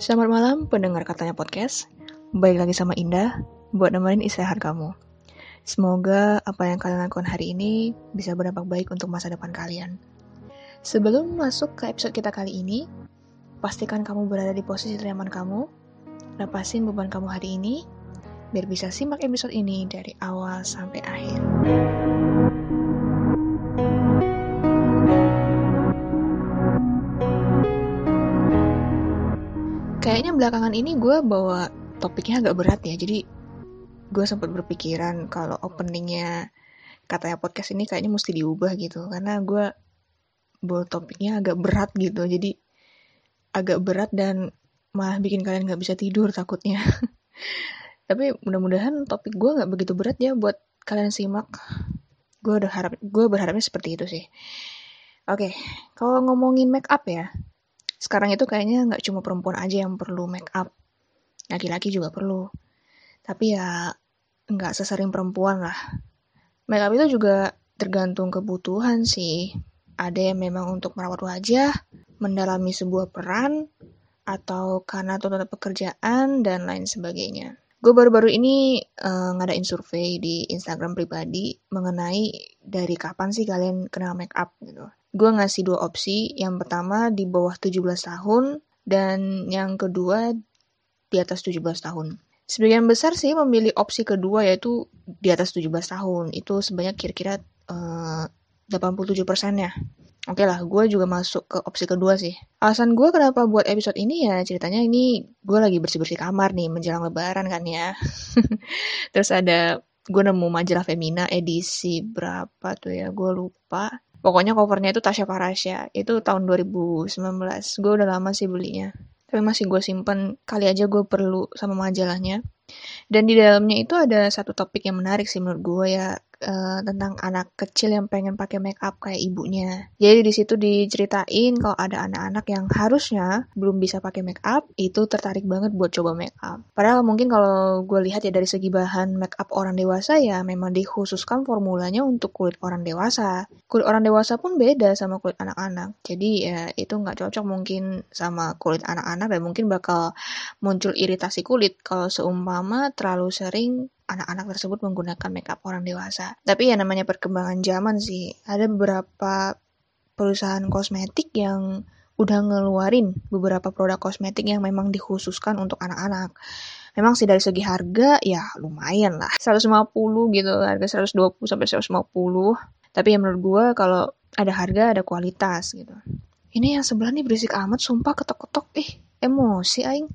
Selamat malam pendengar katanya podcast. Baik lagi sama Indah buat nemenin istirahat kamu. Semoga apa yang kalian lakukan hari ini bisa berdampak baik untuk masa depan kalian. Sebelum masuk ke episode kita kali ini, pastikan kamu berada di posisi ternyaman kamu, lepasin beban kamu hari ini, biar bisa simak episode ini dari awal sampai akhir. Kayaknya belakangan ini gue bawa topiknya agak berat ya, jadi gue sempat berpikiran kalau openingnya katanya podcast ini kayaknya mesti diubah gitu, karena gue bawa topiknya agak berat gitu, jadi agak berat dan malah bikin kalian gak bisa tidur takutnya. Tapi mudah-mudahan topik gue gak begitu berat ya buat kalian simak. Gue udah harap, gue berharapnya seperti itu sih. Oke, kalau ngomongin make up ya, sekarang itu kayaknya nggak cuma perempuan aja yang perlu make up, laki-laki juga perlu. Tapi ya nggak sesering perempuan lah. Make up itu juga tergantung kebutuhan sih. Ada yang memang untuk merawat wajah, mendalami sebuah peran, atau karena tuntutan pekerjaan, dan lain sebagainya. Gue baru-baru ini uh, ngadain survei di Instagram pribadi mengenai dari kapan sih kalian kenal make up gitu gue ngasih dua opsi. Yang pertama di bawah 17 tahun dan yang kedua di atas 17 tahun. Sebagian besar sih memilih opsi kedua yaitu di atas 17 tahun. Itu sebanyak kira-kira eh, uh, 87 persennya. Oke lah, gue juga masuk ke opsi kedua sih. Alasan gue kenapa buat episode ini ya ceritanya ini gue lagi bersih-bersih kamar nih menjelang lebaran kan ya. Terus ada gue nemu majalah Femina edisi berapa tuh ya, gue lupa Pokoknya covernya itu Tasya Farasya. Itu tahun 2019. Gue udah lama sih belinya. Tapi masih gue simpen. Kali aja gue perlu sama majalahnya. Dan di dalamnya itu ada satu topik yang menarik sih menurut gue ya uh, tentang anak kecil yang pengen pakai make up kayak ibunya. Jadi di situ diceritain kalau ada anak-anak yang harusnya belum bisa pakai make up itu tertarik banget buat coba make up. Padahal mungkin kalau gue lihat ya dari segi bahan make up orang dewasa ya memang dikhususkan formulanya untuk kulit orang dewasa. Kulit orang dewasa pun beda sama kulit anak-anak. Jadi ya itu nggak cocok mungkin sama kulit anak-anak dan mungkin bakal muncul iritasi kulit kalau seumpama terlalu sering anak-anak tersebut menggunakan makeup orang dewasa. Tapi ya namanya perkembangan zaman sih. Ada beberapa perusahaan kosmetik yang udah ngeluarin beberapa produk kosmetik yang memang dikhususkan untuk anak-anak. Memang sih dari segi harga ya lumayan lah. 150 gitu, harga 120 sampai 150. Tapi ya menurut gue kalau ada harga ada kualitas gitu. Ini yang sebelah nih berisik amat, sumpah ketok-ketok. Ih, emosi aing.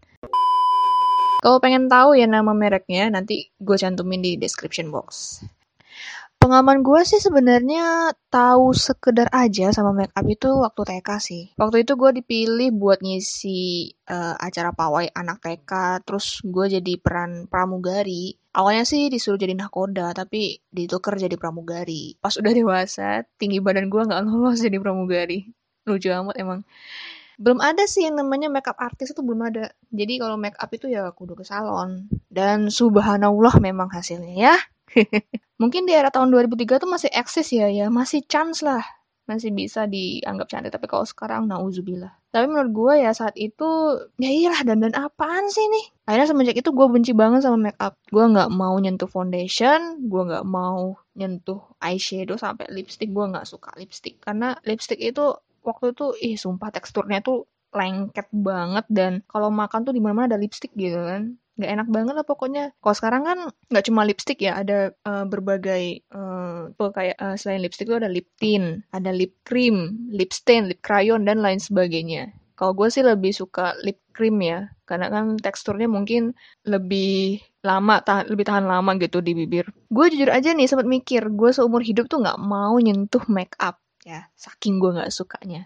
Kalau pengen tahu ya nama mereknya, nanti gue cantumin di description box. Pengalaman gue sih sebenarnya tahu sekedar aja sama make up itu waktu TK sih. Waktu itu gue dipilih buat ngisi uh, acara pawai anak TK, terus gue jadi peran pramugari. Awalnya sih disuruh jadi nahkoda, tapi ditukar jadi pramugari. Pas udah dewasa, tinggi badan gue nggak lolos jadi pramugari. Lucu amat emang belum ada sih yang namanya makeup artis itu belum ada. Jadi kalau makeup itu ya kudu ke salon. Dan subhanallah memang hasilnya ya. Mungkin di era tahun 2003 tuh masih eksis ya, ya masih chance lah. Masih bisa dianggap cantik. Tapi kalau sekarang, nauzubillah. Tapi menurut gue ya saat itu, ya iyalah dan apaan sih nih? Akhirnya semenjak itu gue benci banget sama makeup. Gue nggak mau nyentuh foundation, gue nggak mau nyentuh eyeshadow sampai lipstick. Gue nggak suka lipstick. Karena lipstick itu waktu itu ih sumpah teksturnya tuh lengket banget dan kalau makan tuh di mana-mana ada lipstick gitu kan. Nggak enak banget lah pokoknya. Kalau sekarang kan nggak cuma lipstick ya ada uh, berbagai uh, tuh kayak uh, selain lipstick tuh ada lip tint ada lip cream lip stain lip crayon dan lain sebagainya. Kalau gue sih lebih suka lip cream ya karena kan teksturnya mungkin lebih lama tahan lebih tahan lama gitu di bibir. Gue jujur aja nih sempat mikir gue seumur hidup tuh nggak mau nyentuh make up ya saking gue nggak sukanya.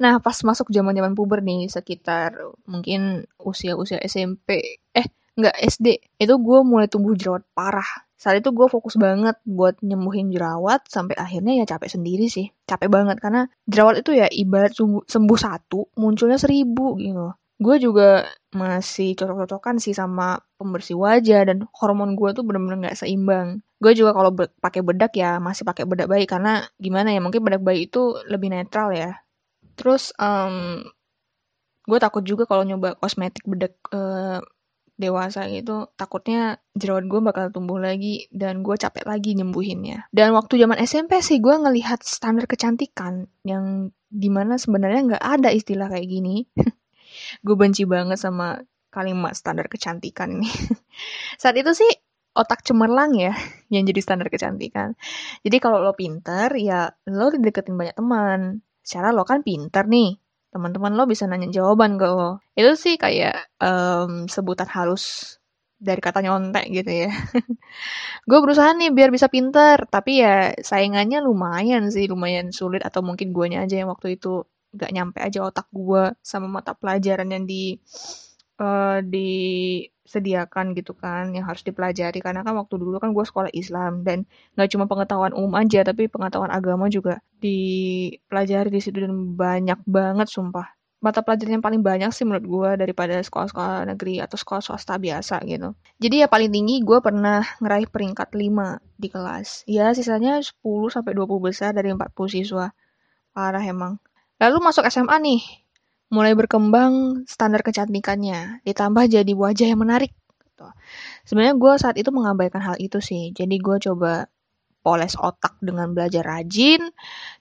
Nah pas masuk zaman zaman puber nih sekitar mungkin usia usia SMP eh nggak SD itu gue mulai tumbuh jerawat parah. Saat itu gue fokus banget buat nyembuhin jerawat sampai akhirnya ya capek sendiri sih. Capek banget karena jerawat itu ya ibarat sembuh satu munculnya seribu gitu gue juga masih cocok-cocokan sih sama pembersih wajah dan hormon gue tuh bener-bener nggak seimbang. Gue juga kalau be pakai bedak ya masih pakai bedak bayi karena gimana ya mungkin bedak bayi itu lebih netral ya. Terus um, gue takut juga kalau nyoba kosmetik bedek uh, dewasa gitu takutnya jerawat gue bakal tumbuh lagi dan gue capek lagi nyembuhinnya dan waktu zaman SMP sih gue ngelihat standar kecantikan yang di mana sebenarnya nggak ada istilah kayak gini gue benci banget sama kalimat standar kecantikan ini. Saat itu sih otak cemerlang ya yang jadi standar kecantikan. Jadi kalau lo pinter ya lo dideketin banyak teman. Secara lo kan pinter nih teman-teman lo bisa nanya jawaban ke lo. Itu sih kayak um, sebutan halus dari kata nyontek gitu ya. Gue berusaha nih biar bisa pinter tapi ya saingannya lumayan sih lumayan sulit atau mungkin guanya aja yang waktu itu gak nyampe aja otak gue sama mata pelajaran yang di uh, disediakan gitu kan yang harus dipelajari karena kan waktu dulu kan gue sekolah Islam dan nggak cuma pengetahuan umum aja tapi pengetahuan agama juga dipelajari di situ dan banyak banget sumpah mata pelajaran yang paling banyak sih menurut gue daripada sekolah-sekolah negeri atau sekolah swasta biasa gitu. Jadi ya paling tinggi gue pernah ngeraih peringkat 5 di kelas. Ya sisanya 10 sampai 20 besar dari 40 siswa. Parah emang. Lalu masuk SMA nih mulai berkembang standar kecantikannya, ditambah jadi wajah yang menarik. Sebenarnya gue saat itu mengabaikan hal itu sih, jadi gue coba poles otak dengan belajar rajin,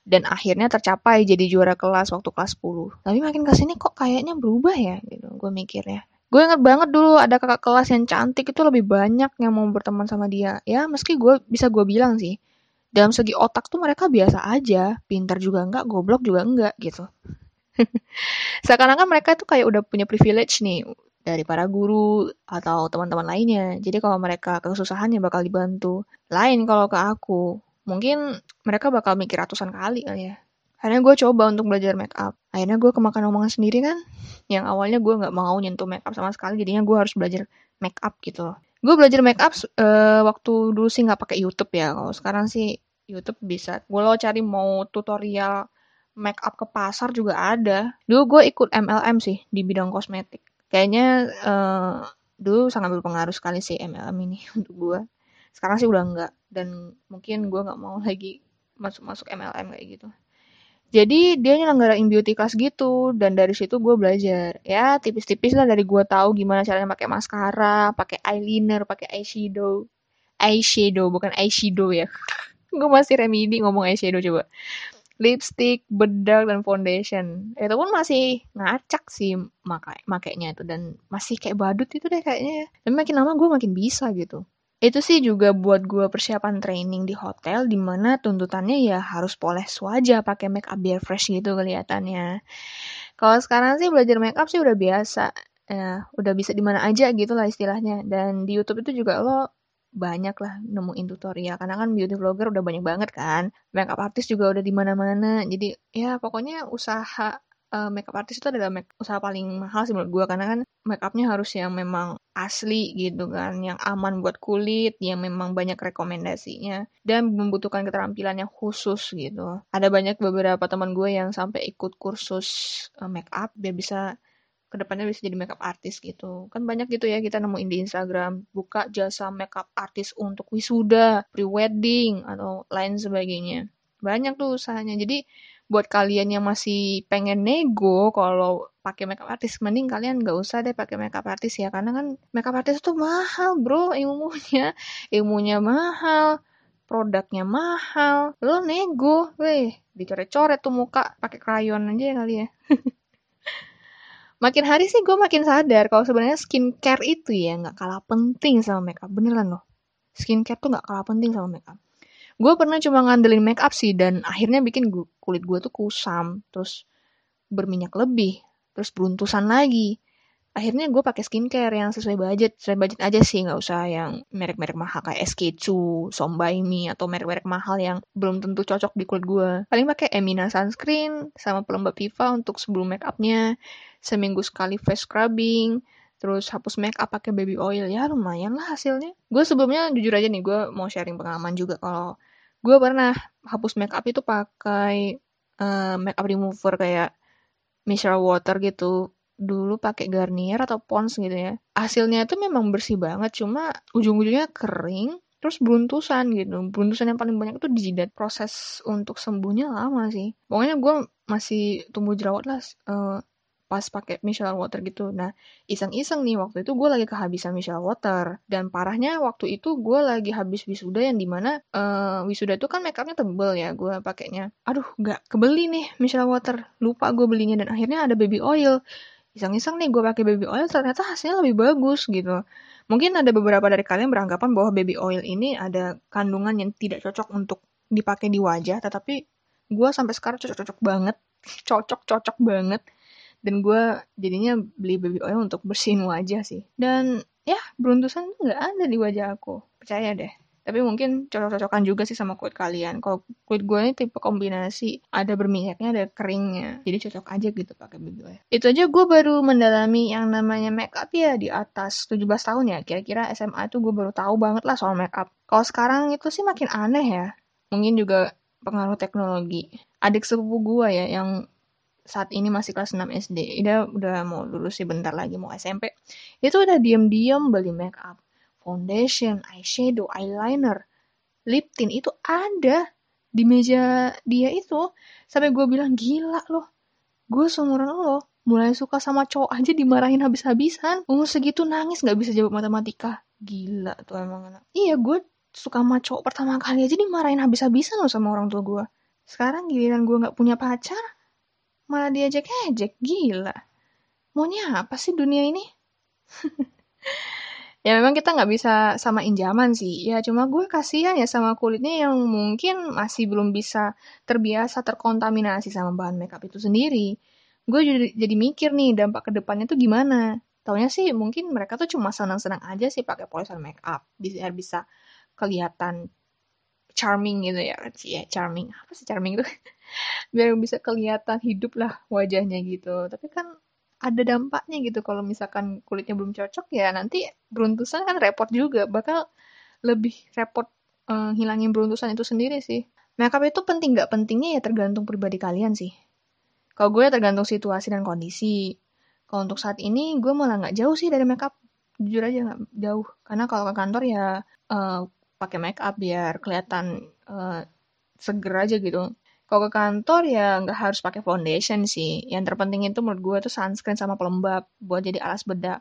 dan akhirnya tercapai jadi juara kelas waktu kelas 10. Tapi makin ke sini kok kayaknya berubah ya, gitu. Gue mikirnya. Gue inget banget dulu ada kakak kelas yang cantik itu lebih banyak yang mau berteman sama dia. Ya meski gue bisa gue bilang sih, dalam segi otak tuh mereka biasa aja, pintar juga enggak, goblok juga enggak gitu. Seakan-akan mereka tuh kayak udah punya privilege nih dari para guru atau teman-teman lainnya. Jadi kalau mereka kesusahan ya bakal dibantu. Lain kalau ke aku, mungkin mereka bakal mikir ratusan kali kali ya. Akhirnya gue coba untuk belajar make up. Akhirnya gue kemakan omongan sendiri kan. Yang awalnya gue nggak mau nyentuh make up sama sekali, jadinya gue harus belajar make up gitu. Gue belajar make up uh, waktu dulu sih nggak pakai YouTube ya. Kalau sekarang sih YouTube bisa. Gue lo cari mau tutorial make up ke pasar juga ada. Dulu gue ikut MLM sih di bidang kosmetik. Kayaknya uh, dulu sangat berpengaruh sekali sih MLM ini untuk gue. Sekarang sih udah enggak dan mungkin gue nggak mau lagi masuk-masuk MLM kayak gitu. Jadi dia nyelenggarain beauty class gitu dan dari situ gue belajar ya tipis-tipis lah dari gue tahu gimana caranya pakai maskara, pakai eyeliner, pakai eyeshadow, eyeshadow bukan eyeshadow ya. Gue masih remedi ngomong eyeshadow coba lipstick, bedak dan foundation. Itu pun masih ngacak sih makai makainya itu dan masih kayak badut itu deh kayaknya. Dan makin lama gue makin bisa gitu. Itu sih juga buat gue persiapan training di hotel di mana tuntutannya ya harus poles wajah pakai make up biar fresh gitu kelihatannya. Kalau sekarang sih belajar make up sih udah biasa. Ya, udah bisa di mana aja gitu lah istilahnya. Dan di YouTube itu juga lo banyak lah nemuin tutorial. Karena kan beauty vlogger udah banyak banget kan. Makeup artist juga udah di mana-mana. Jadi ya pokoknya usaha uh, makeup artist itu adalah make, usaha paling mahal sih menurut gue karena kan makeupnya harus yang memang asli gitu kan. Yang aman buat kulit yang memang banyak rekomendasinya. Dan membutuhkan keterampilan yang khusus gitu. Ada banyak beberapa teman gue yang sampai ikut kursus uh, makeup biar bisa ke depannya bisa jadi makeup artist gitu. Kan banyak gitu ya kita nemuin di Instagram buka jasa makeup artist untuk wisuda pre-wedding atau lain sebagainya. Banyak tuh usahanya. Jadi buat kalian yang masih pengen nego kalau pakai makeup artist mending kalian nggak usah deh pakai makeup artist ya. Karena kan makeup artist tuh mahal bro ilmunya. Ilmunya mahal produknya mahal. Lo nego weh dicoret-coret tuh muka pakai krayon aja kali ya makin hari sih gue makin sadar kalau sebenarnya skincare itu ya nggak kalah penting sama makeup. Beneran loh. Skincare tuh nggak kalah penting sama makeup. Gue pernah cuma ngandelin makeup sih dan akhirnya bikin gua, kulit gue tuh kusam terus berminyak lebih terus beruntusan lagi akhirnya gue pakai skincare yang sesuai budget sesuai budget aja sih nggak usah yang merek-merek mahal kayak SK2, Sombaimi atau merek-merek mahal yang belum tentu cocok di kulit gue paling pakai Emina sunscreen sama pelembab Viva untuk sebelum make upnya seminggu sekali face scrubbing terus hapus make up pakai baby oil. Ya lumayan lah hasilnya. Gue sebelumnya jujur aja nih gue mau sharing pengalaman juga kalau gue pernah hapus make up itu pakai uh, make up remover kayak micellar water gitu dulu pakai Garnier atau Pond's gitu ya. Hasilnya itu memang bersih banget, cuma ujung-ujungnya kering, terus beruntusan gitu. Beruntusan yang paling banyak itu di jidat. Proses untuk sembuhnya lama sih. Pokoknya gue masih tumbuh jerawat lah uh, pas pakai micellar water gitu. Nah, iseng-iseng nih waktu itu gue lagi kehabisan micellar water dan parahnya waktu itu gue lagi habis wisuda yang di mana uh, wisuda itu kan makeupnya tebel ya gue pakainya. Aduh, nggak kebeli nih micellar water, lupa gue belinya dan akhirnya ada baby oil. Iseng-iseng nih gue pakai baby oil ternyata hasilnya lebih bagus gitu. Mungkin ada beberapa dari kalian beranggapan bahwa baby oil ini ada kandungan yang tidak cocok untuk dipakai di wajah, tetapi gue sampai sekarang cocok-cocok banget cocok-cocok banget. Dan gue jadinya beli baby oil untuk bersihin wajah sih. Dan ya beruntusan nggak ada di wajah aku. Percaya deh tapi mungkin cocok-cocokan juga sih sama kulit kalian. Kalau kulit gue ini tipe kombinasi ada berminyaknya ada keringnya. Jadi cocok aja gitu pakai baby oil itu aja gue baru mendalami yang namanya makeup ya di atas 17 tahun ya. Kira-kira SMA itu gue baru tahu banget lah soal makeup kalau sekarang itu sih makin aneh ya. Mungkin juga pengaruh teknologi. Adik sepupu gue ya yang saat ini masih kelas 6 SD dia udah mau lulus sih bentar lagi mau SMP itu udah diem-diem beli make up foundation eyeshadow eyeliner lip tint itu ada di meja dia itu. Sampai gue bilang gila loh gue seumuran lo mulai suka sama cowok aja dimarahin habis-habisan. Umur segitu nangis nggak bisa jawab matematika. Gila tuh emang anak. Iya gue suka sama cowok pertama kali aja dimarahin habis-habisan loh sama orang tua gue sekarang giliran gue nggak punya pacar, malah diajak ejek, gila. Maunya apa sih dunia ini? ya memang kita nggak bisa samain zaman sih. Ya cuma gue kasihan ya sama kulitnya yang mungkin masih belum bisa terbiasa terkontaminasi sama bahan makeup itu sendiri. Gue jadi, jadi mikir nih dampak ke depannya tuh gimana. Taunya sih mungkin mereka tuh cuma senang-senang aja sih pakai polishan makeup biar bisa kelihatan charming gitu ya ya charming apa sih charming itu biar bisa kelihatan hidup lah wajahnya gitu tapi kan ada dampaknya gitu. Kalau misalkan kulitnya belum cocok ya nanti beruntusan kan repot juga. Bakal lebih repot uh, hilangin beruntusan itu sendiri sih. Makeup itu penting. Nggak pentingnya ya tergantung pribadi kalian sih. Kalau gue tergantung situasi dan kondisi. Kalau untuk saat ini gue malah nggak jauh sih dari makeup. Jujur aja nggak jauh. Karena kalau ke kantor ya uh, pakai make up biar kelihatan uh, seger aja gitu. Kalau ke kantor ya nggak harus pakai foundation sih. Yang terpenting itu menurut gue tuh sunscreen sama pelembab buat jadi alas bedak.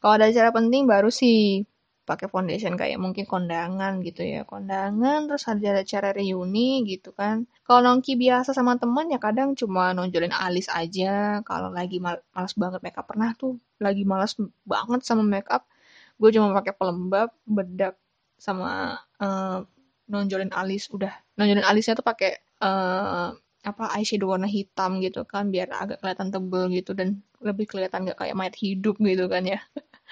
Kalau ada acara penting baru sih pakai foundation kayak mungkin kondangan gitu ya. Kondangan terus ada acara reuni gitu kan. Kalau nongki biasa sama teman ya kadang cuma nonjolin alis aja. Kalau lagi mal malas banget makeup. Pernah tuh lagi malas banget sama makeup. Gue cuma pakai pelembab bedak sama uh, nonjolin alis. Udah nonjolin alisnya tuh pakai uh, apa eyeshadow warna hitam gitu kan biar agak kelihatan tebel gitu dan lebih kelihatan gak kayak mayat hidup gitu kan ya.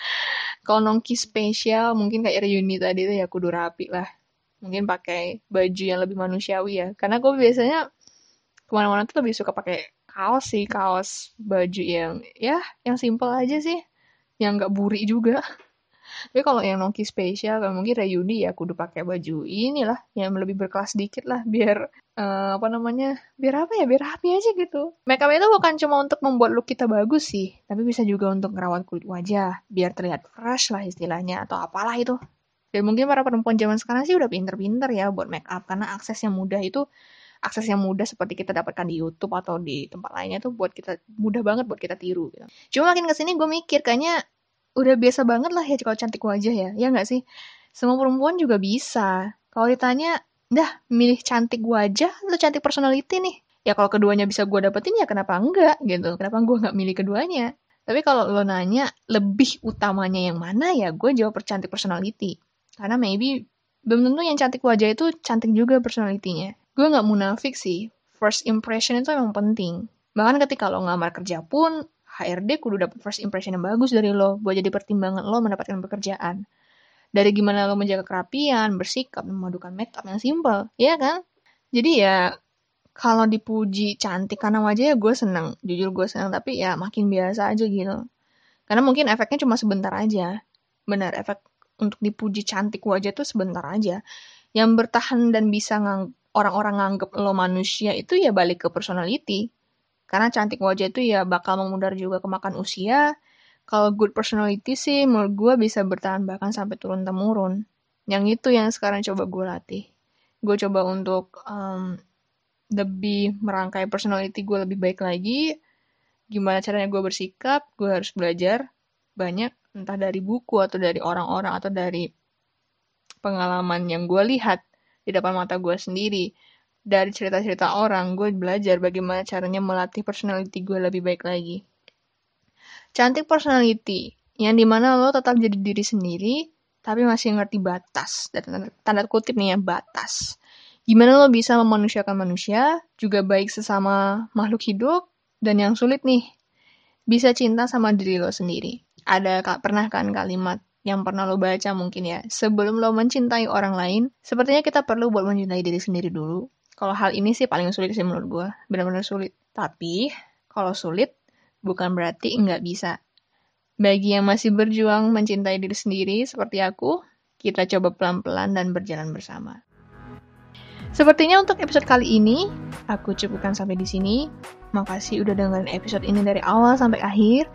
Kalau nongki spesial mungkin kayak reuni tadi tuh ya kudu rapi lah. Mungkin pakai baju yang lebih manusiawi ya. Karena gue biasanya ke mana-mana tuh lebih suka pakai kaos sih kaos baju yang ya yang simple aja sih. Yang gak buri juga tapi kalau yang nongki spesial kalau mungkin reuni ya kudu pakai baju inilah yang lebih berkelas dikit lah biar uh, apa namanya biar apa ya biar rapi aja gitu makeup itu bukan cuma untuk membuat look kita bagus sih tapi bisa juga untuk merawat kulit wajah biar terlihat fresh lah istilahnya atau apalah itu dan mungkin para perempuan zaman sekarang sih udah pinter-pinter ya buat make up karena akses yang mudah itu akses yang mudah seperti kita dapatkan di YouTube atau di tempat lainnya tuh buat kita mudah banget buat kita tiru gitu. Cuma makin ke sini gue mikir kayaknya udah biasa banget lah ya kalau cantik wajah ya, ya nggak sih? Semua perempuan juga bisa. Kalau ditanya, dah milih cantik wajah atau cantik personality nih? Ya kalau keduanya bisa gue dapetin ya kenapa enggak gitu? Kenapa gue nggak milih keduanya? Tapi kalau lo nanya lebih utamanya yang mana ya gue jawab percantik personality. Karena maybe belum tentu yang cantik wajah itu cantik juga personalitinya. Gue nggak munafik sih. First impression itu emang penting. Bahkan ketika lo ngelamar kerja pun, HRD kudu dapet first impression yang bagus dari lo buat jadi pertimbangan lo mendapatkan pekerjaan. Dari gimana lo menjaga kerapian, bersikap, memadukan makeup yang simple, ya kan? Jadi ya kalau dipuji cantik karena wajahnya gue seneng, jujur gue seneng, tapi ya makin biasa aja gitu. Karena mungkin efeknya cuma sebentar aja. Benar, efek untuk dipuji cantik wajah tuh sebentar aja. Yang bertahan dan bisa ngang orang-orang nganggep lo manusia itu ya balik ke personality. Karena cantik wajah itu ya bakal memudar juga kemakan usia. Kalau good personality sih menurut gue bisa bertahan bahkan sampai turun-temurun. Yang itu yang sekarang coba gue latih. Gue coba untuk um, lebih merangkai personality gue lebih baik lagi. gimana caranya gue bersikap, gue harus belajar banyak, entah dari buku atau dari orang-orang atau dari pengalaman yang gue lihat di depan mata gue sendiri. Dari cerita-cerita orang, gue belajar bagaimana caranya melatih personality gue lebih baik lagi. Cantik personality, yang di mana lo tetap jadi diri sendiri, tapi masih ngerti batas. Dan tanda, tanda kutip nih ya, batas. Gimana lo bisa memanusiakan manusia, juga baik sesama makhluk hidup, dan yang sulit nih, bisa cinta sama diri lo sendiri. Ada pernah kan kalimat yang pernah lo baca mungkin ya, sebelum lo mencintai orang lain, sepertinya kita perlu buat mencintai diri sendiri dulu. Kalau hal ini sih paling sulit sih menurut gue, benar-benar sulit. Tapi, kalau sulit, bukan berarti nggak bisa. Bagi yang masih berjuang mencintai diri sendiri seperti aku, kita coba pelan-pelan dan berjalan bersama. Sepertinya untuk episode kali ini, aku cukupkan sampai di sini. Makasih udah dengerin episode ini dari awal sampai akhir.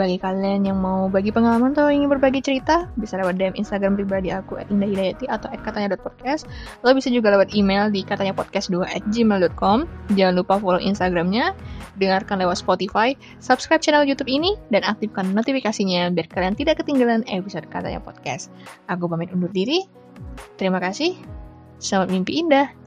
Bagi kalian yang mau bagi pengalaman atau ingin berbagi cerita, bisa lewat DM Instagram pribadi aku at indahhidayati atau at katanya.podcast. Lo bisa juga lewat email di katanya podcast2 at gmail.com. Jangan lupa follow Instagramnya, dengarkan lewat Spotify, subscribe channel YouTube ini, dan aktifkan notifikasinya biar kalian tidak ketinggalan episode katanya podcast. Aku pamit undur diri. Terima kasih. Selamat mimpi indah.